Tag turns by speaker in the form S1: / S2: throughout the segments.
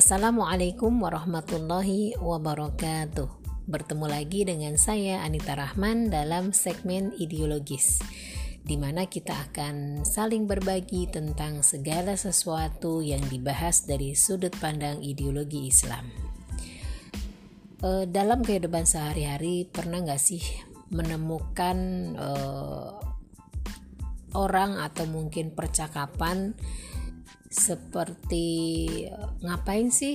S1: Assalamualaikum warahmatullahi wabarakatuh. Bertemu lagi dengan saya Anita Rahman dalam segmen ideologis di mana kita akan saling berbagi tentang segala sesuatu yang dibahas dari sudut pandang ideologi Islam. E, dalam kehidupan sehari-hari pernah nggak sih menemukan e, orang atau mungkin percakapan seperti ngapain sih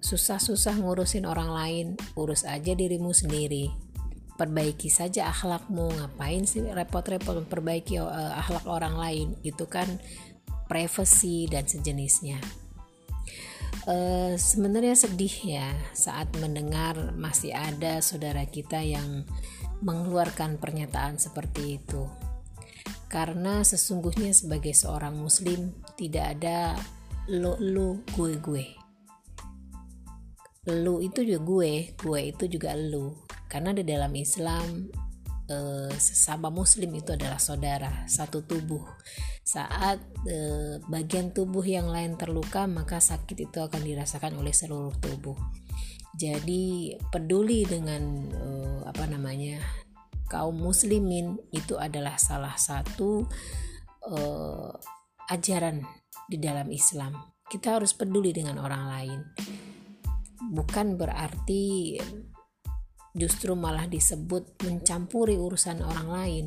S1: susah-susah ngurusin orang lain? Urus aja dirimu sendiri. Perbaiki saja akhlakmu. Ngapain sih repot-repot memperbaiki uh, akhlak orang lain? Itu kan privacy dan sejenisnya. Uh, sebenarnya sedih ya saat mendengar masih ada saudara kita yang mengeluarkan pernyataan seperti itu karena sesungguhnya sebagai seorang muslim tidak ada lo lu gue gue. Lu itu juga gue gue itu juga lu karena di dalam Islam eh, sesama muslim itu adalah saudara satu tubuh. Saat eh, bagian tubuh yang lain terluka maka sakit itu akan dirasakan oleh seluruh tubuh. Jadi peduli dengan eh, apa namanya kaum muslimin itu adalah salah satu uh, ajaran di dalam Islam. Kita harus peduli dengan orang lain. Bukan berarti justru malah disebut mencampuri urusan orang lain.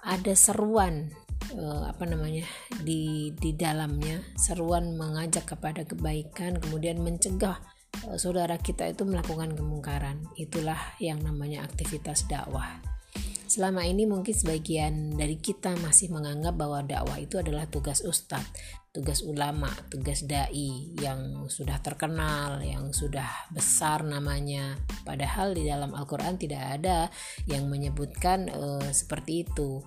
S1: Ada seruan uh, apa namanya di di dalamnya, seruan mengajak kepada kebaikan, kemudian mencegah uh, saudara kita itu melakukan kemungkaran. Itulah yang namanya aktivitas dakwah. Selama ini mungkin sebagian dari kita masih menganggap bahwa dakwah itu adalah tugas ustadz, tugas ulama, tugas dai yang sudah terkenal, yang sudah besar namanya. Padahal di dalam Al-Qur'an tidak ada yang menyebutkan uh, seperti itu.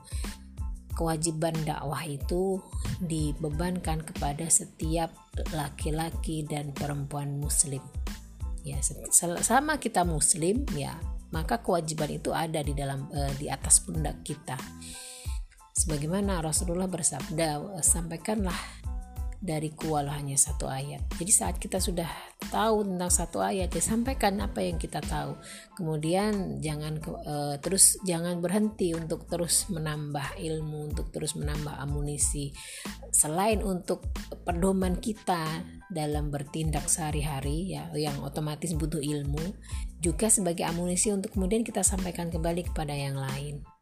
S1: Kewajiban dakwah itu dibebankan kepada setiap laki-laki dan perempuan muslim. Ya, sama kita muslim ya maka kewajiban itu ada di dalam uh, di atas pundak kita sebagaimana Rasulullah bersabda sampaikanlah dari kual hanya satu ayat. Jadi saat kita sudah tahu tentang satu ayat, ya sampaikan apa yang kita tahu. Kemudian jangan uh, terus jangan berhenti untuk terus menambah ilmu, untuk terus menambah amunisi. Selain untuk pedoman kita dalam bertindak sehari-hari ya yang otomatis butuh ilmu, juga sebagai amunisi untuk kemudian kita sampaikan kembali kepada yang lain.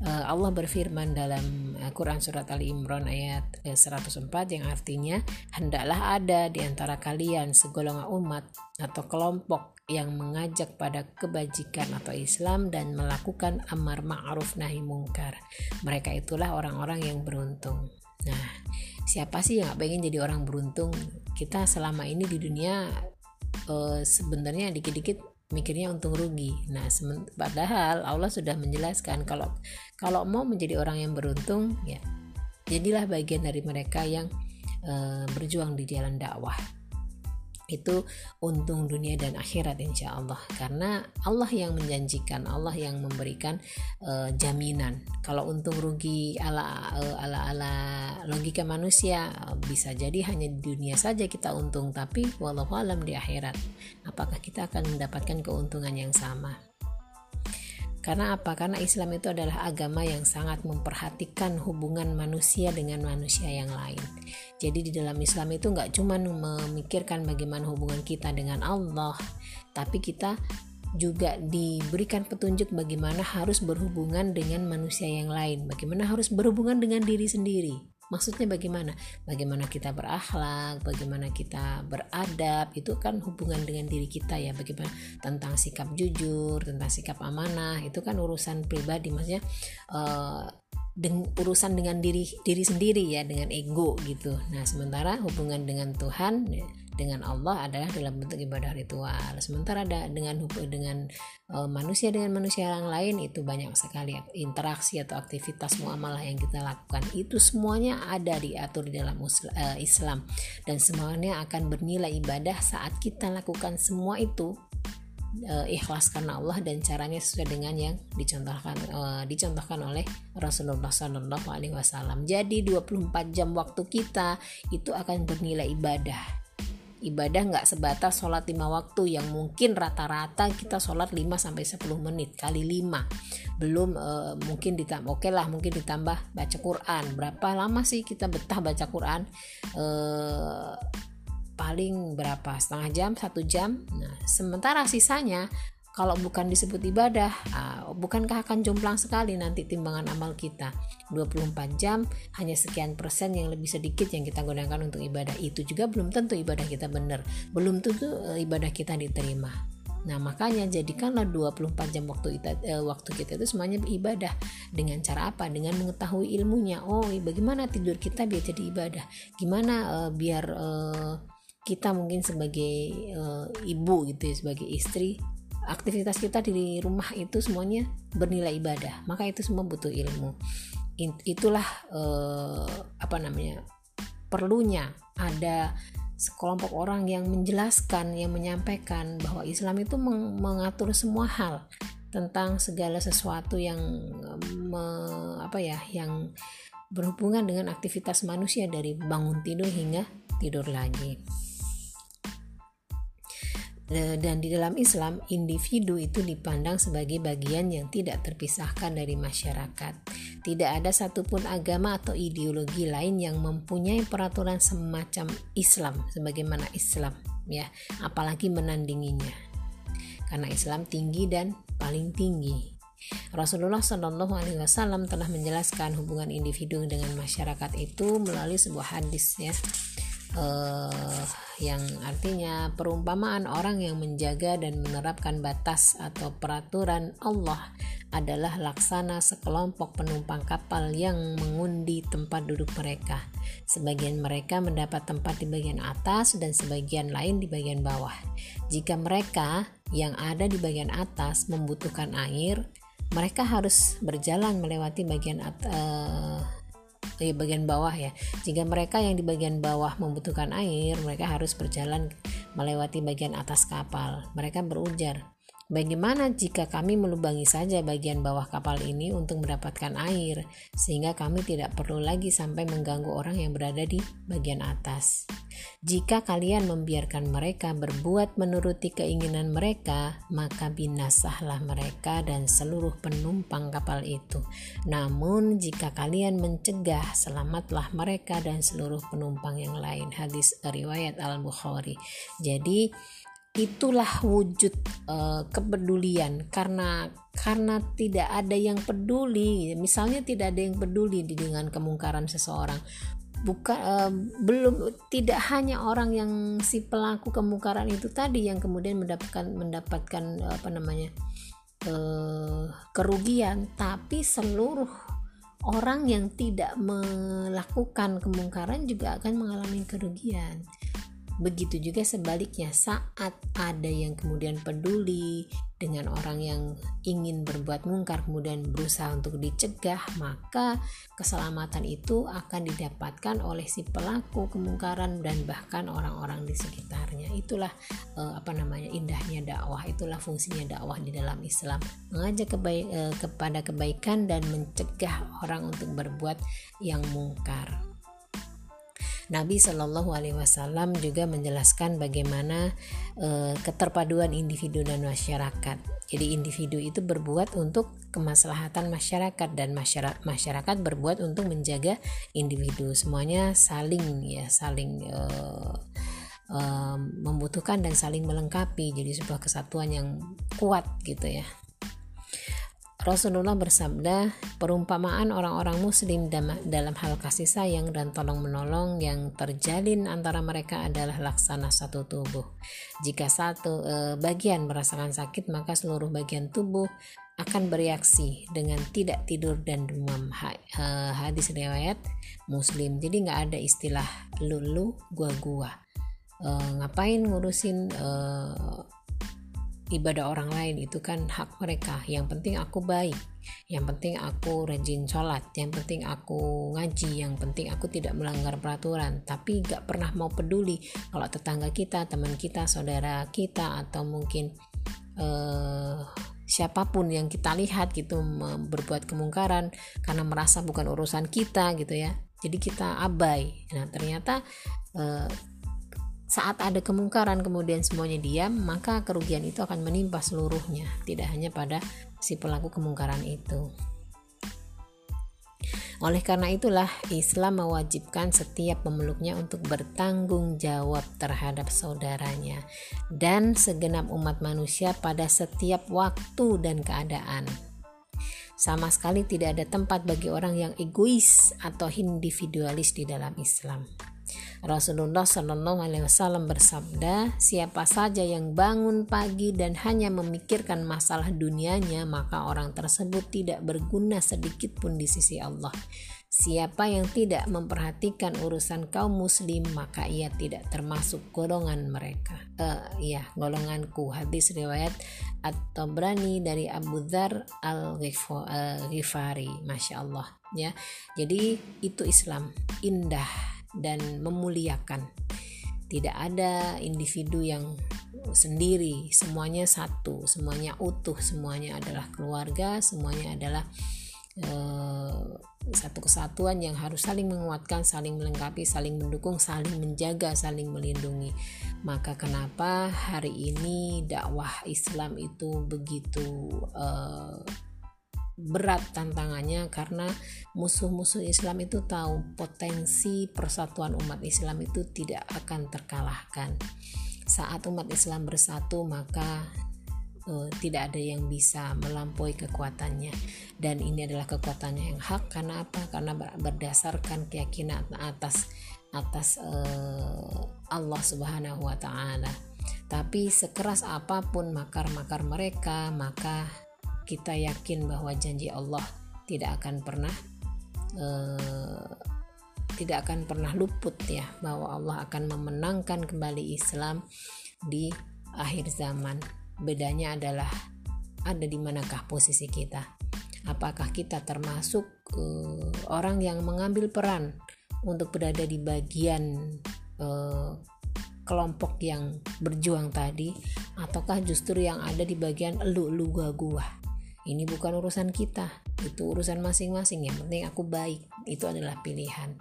S1: Eh, Allah berfirman dalam eh, Quran surat Ali Imran ayat 104 eh, yang artinya hendaklah ada di antara kalian segolongan umat atau kelompok yang mengajak pada kebajikan atau Islam dan melakukan amar ma'ruf nahi mungkar. Mereka itulah orang-orang yang beruntung. Nah, siapa sih yang gak pengen jadi orang beruntung? Kita selama ini di dunia uh, sebenarnya dikit-dikit mikirnya untung rugi. Nah, padahal Allah sudah menjelaskan kalau kalau mau menjadi orang yang beruntung, ya jadilah bagian dari mereka yang uh, berjuang di jalan dakwah itu untung dunia dan akhirat insya Allah. Karena Allah yang menjanjikan Allah yang memberikan uh, jaminan. Kalau untung rugi ala uh, ala ala logika manusia bisa jadi hanya di dunia saja kita untung tapi walau alam di akhirat. Apakah kita akan mendapatkan keuntungan yang sama karena apa? Karena Islam itu adalah agama yang sangat memperhatikan hubungan manusia dengan manusia yang lain. Jadi di dalam Islam itu nggak cuma memikirkan bagaimana hubungan kita dengan Allah, tapi kita juga diberikan petunjuk bagaimana harus berhubungan dengan manusia yang lain, bagaimana harus berhubungan dengan diri sendiri. Maksudnya bagaimana? Bagaimana kita berakhlak, bagaimana kita beradab, itu kan hubungan dengan diri kita ya. Bagaimana tentang sikap jujur, tentang sikap amanah, itu kan urusan pribadi maksudnya uh, deng urusan dengan diri diri sendiri ya, dengan ego gitu. Nah, sementara hubungan dengan Tuhan ya, dengan Allah adalah dalam bentuk ibadah ritual. Sementara ada dengan dengan uh, manusia dengan manusia yang lain itu banyak sekali interaksi atau aktivitas muamalah yang kita lakukan. Itu semuanya ada diatur di dalam uh, Islam dan semuanya akan bernilai ibadah saat kita lakukan semua itu uh, ikhlas karena Allah dan caranya sesuai dengan yang dicontohkan uh, dicontohkan oleh Rasulullah Shallallahu Alaihi Wasallam. Jadi 24 jam waktu kita itu akan bernilai ibadah ibadah nggak sebatas sholat lima waktu yang mungkin rata-rata kita sholat 5 sampai 10 menit kali 5 belum uh, mungkin ditambah oke okay lah mungkin ditambah baca Quran. Berapa lama sih kita betah baca Quran? Uh, paling berapa? Setengah jam? Satu jam? Nah sementara sisanya kalau bukan disebut ibadah, uh, bukankah akan jomplang sekali nanti timbangan amal kita? 24 jam hanya sekian persen yang lebih sedikit yang kita gunakan untuk ibadah. Itu juga belum tentu ibadah kita benar, belum tentu uh, ibadah kita diterima. Nah, makanya jadikanlah 24 jam waktu kita, uh, waktu kita itu semuanya ibadah. Dengan cara apa? Dengan mengetahui ilmunya. Oh, bagaimana tidur kita biar jadi ibadah? Gimana uh, biar uh, kita mungkin sebagai uh, ibu gitu ya, sebagai istri aktivitas kita di rumah itu semuanya bernilai ibadah maka itu semua butuh ilmu itulah eh, apa namanya perlunya ada sekelompok orang yang menjelaskan yang menyampaikan bahwa Islam itu mengatur semua hal tentang segala sesuatu yang me, apa ya yang berhubungan dengan aktivitas manusia dari bangun tidur hingga tidur lagi. Eh, dan di dalam Islam individu itu dipandang sebagai bagian yang tidak terpisahkan dari masyarakat. Tidak ada satupun agama atau ideologi lain yang mempunyai peraturan semacam Islam sebagaimana Islam ya, apalagi menandinginya. Karena Islam tinggi dan paling tinggi. Rasulullah Shallallahu Alaihi Wasallam telah menjelaskan hubungan individu dengan masyarakat itu melalui sebuah hadis ya uh, yang artinya perumpamaan orang yang menjaga dan menerapkan batas atau peraturan Allah adalah laksana sekelompok penumpang kapal yang mengundi tempat duduk mereka. Sebagian mereka mendapat tempat di bagian atas dan sebagian lain di bagian bawah. Jika mereka yang ada di bagian atas membutuhkan air, mereka harus berjalan melewati bagian atas, uh, di bagian bawah ya. Jika mereka yang di bagian bawah membutuhkan air, mereka harus berjalan melewati bagian atas kapal. Mereka berujar, Bagaimana jika kami melubangi saja bagian bawah kapal ini untuk mendapatkan air, sehingga kami tidak perlu lagi sampai mengganggu orang yang berada di bagian atas? Jika kalian membiarkan mereka berbuat menuruti keinginan mereka, maka binasahlah mereka dan seluruh penumpang kapal itu. Namun, jika kalian mencegah, selamatlah mereka dan seluruh penumpang yang lain. Hadis riwayat Al-Bukhari. Jadi, itulah wujud uh, kepedulian. Karena karena tidak ada yang peduli. Misalnya tidak ada yang peduli dengan kemungkaran seseorang. Bukan uh, belum tidak hanya orang yang si pelaku kemungkaran itu tadi yang kemudian mendapatkan mendapatkan apa namanya uh, kerugian. Tapi seluruh orang yang tidak melakukan kemungkaran juga akan mengalami kerugian Begitu juga sebaliknya, saat ada yang kemudian peduli dengan orang yang ingin berbuat mungkar, kemudian berusaha untuk dicegah, maka keselamatan itu akan didapatkan oleh si pelaku kemungkaran dan bahkan orang-orang di sekitarnya. Itulah eh, apa namanya indahnya dakwah, itulah fungsinya dakwah di dalam Islam, mengajak kebaik, eh, kepada kebaikan dan mencegah orang untuk berbuat yang mungkar. Nabi Shallallahu Alaihi Wasallam juga menjelaskan bagaimana e, keterpaduan individu dan masyarakat. Jadi individu itu berbuat untuk kemaslahatan masyarakat dan masyarakat masyarakat berbuat untuk menjaga individu. Semuanya saling ya saling e, e, membutuhkan dan saling melengkapi. Jadi sebuah kesatuan yang kuat gitu ya. Rasulullah bersabda, perumpamaan orang-orang muslim dalam hal kasih sayang dan tolong-menolong yang terjalin antara mereka adalah laksana satu tubuh. Jika satu e, bagian merasakan sakit, maka seluruh bagian tubuh akan bereaksi dengan tidak tidur dan demam. Ha, e, hadis riwayat Muslim. Jadi nggak ada istilah lulu gua-gua. E, ngapain ngurusin e, ibadah orang lain itu kan hak mereka. Yang penting aku baik yang penting aku rajin sholat yang penting aku ngaji yang penting aku tidak melanggar peraturan. Tapi gak pernah mau peduli kalau tetangga kita teman kita saudara kita atau mungkin uh, siapa pun yang kita lihat gitu berbuat kemungkaran karena merasa bukan urusan kita gitu ya. Jadi kita abai. Nah ternyata uh, saat ada kemungkaran kemudian semuanya diam maka kerugian itu akan menimpa seluruhnya tidak hanya pada si pelaku kemungkaran itu oleh karena itulah Islam mewajibkan setiap pemeluknya untuk bertanggung jawab terhadap saudaranya dan segenap umat manusia pada setiap waktu dan keadaan. Sama sekali tidak ada tempat bagi orang yang egois atau individualis di dalam Islam. Rasulullah Shallallahu Alaihi Wasallam bersabda, siapa saja yang bangun pagi dan hanya memikirkan masalah dunianya, maka orang tersebut tidak berguna sedikit pun di sisi Allah. Siapa yang tidak memperhatikan urusan kaum muslim maka ia tidak termasuk golongan mereka. Uh, ya, golonganku. Hadis riwayat atau berani dari Abu Dhar al-Ghifari. Masya Allah. Ya, jadi itu Islam indah dan memuliakan. Tidak ada individu yang sendiri, semuanya satu, semuanya utuh, semuanya adalah keluarga, semuanya adalah uh, satu kesatuan yang harus saling menguatkan, saling melengkapi, saling mendukung, saling menjaga, saling melindungi. Maka kenapa hari ini dakwah Islam itu begitu uh, berat tantangannya karena musuh-musuh Islam itu tahu potensi persatuan umat Islam itu tidak akan terkalahkan. Saat umat Islam bersatu maka uh, tidak ada yang bisa melampaui kekuatannya dan ini adalah kekuatannya yang hak karena apa? Karena berdasarkan keyakinan atas atas uh, Allah Subhanahu wa taala. Tapi sekeras apa pun makar-makar mereka, maka kita yakin bahwa janji Allah tidak akan pernah uh, tidak akan pernah luput ya bahwa Allah akan memenangkan kembali Islam di akhir zaman. Bedanya adalah ada di manakah posisi kita? Apakah kita termasuk uh, orang yang mengambil peran untuk berada di bagian uh, kelompok yang berjuang tadi ataukah justru yang ada di bagian elu lu gua gua? Ini bukan urusan kita itu urusan masing-masing. Yang penting aku baik. Itu adalah pilihan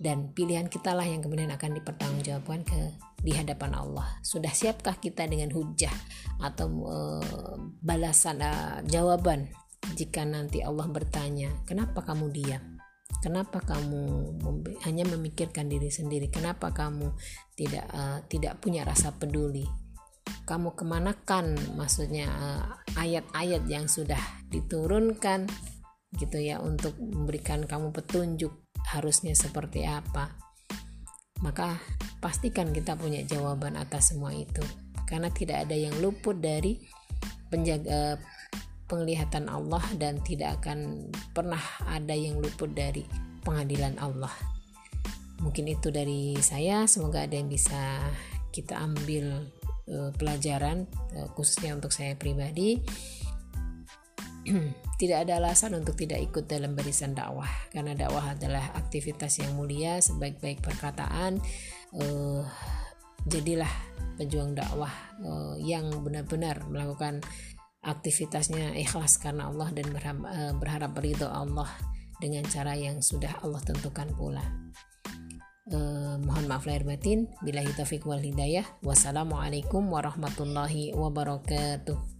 S1: dan pilihan kita lah yang kemudian akan dipertanggungjawabkan ke di hadapan Allah. Sudah siapkah kita dengan hujah atau uh, balasan uh, jawaban jika nanti Allah bertanya kenapa kamu diam? Kenapa kamu hanya memikirkan diri sendiri? Kenapa kamu tidak uh, tidak punya rasa peduli? Kamu kemanakan maksudnya ayat-ayat yang sudah diturunkan gitu ya untuk memberikan kamu petunjuk harusnya seperti apa. Maka pastikan kita punya jawaban atas semua itu. Karena tidak ada yang luput dari penjaga penglihatan Allah dan tidak akan pernah ada yang luput dari pengadilan Allah. Mungkin itu dari saya. Semoga ada yang bisa kita ambil uh, pelajaran uh, khususnya untuk saya pribadi tidak ada alasan untuk tidak ikut dalam barisan dakwah karena dakwah adalah aktivitas yang mulia sebaik-baik perkataan. Uh, jadilah pejuang dakwah uh, yang benar-benar melakukan aktivitasnya ikhlas karena Allah dan berharap, uh, berharap ridho Allah dengan cara yang sudah Allah tentukan pula. Eh, mohon maaf lahir batin. Bila taufiq wal hidayah. Wassalamualaikum warahmatullahi wabarakatuh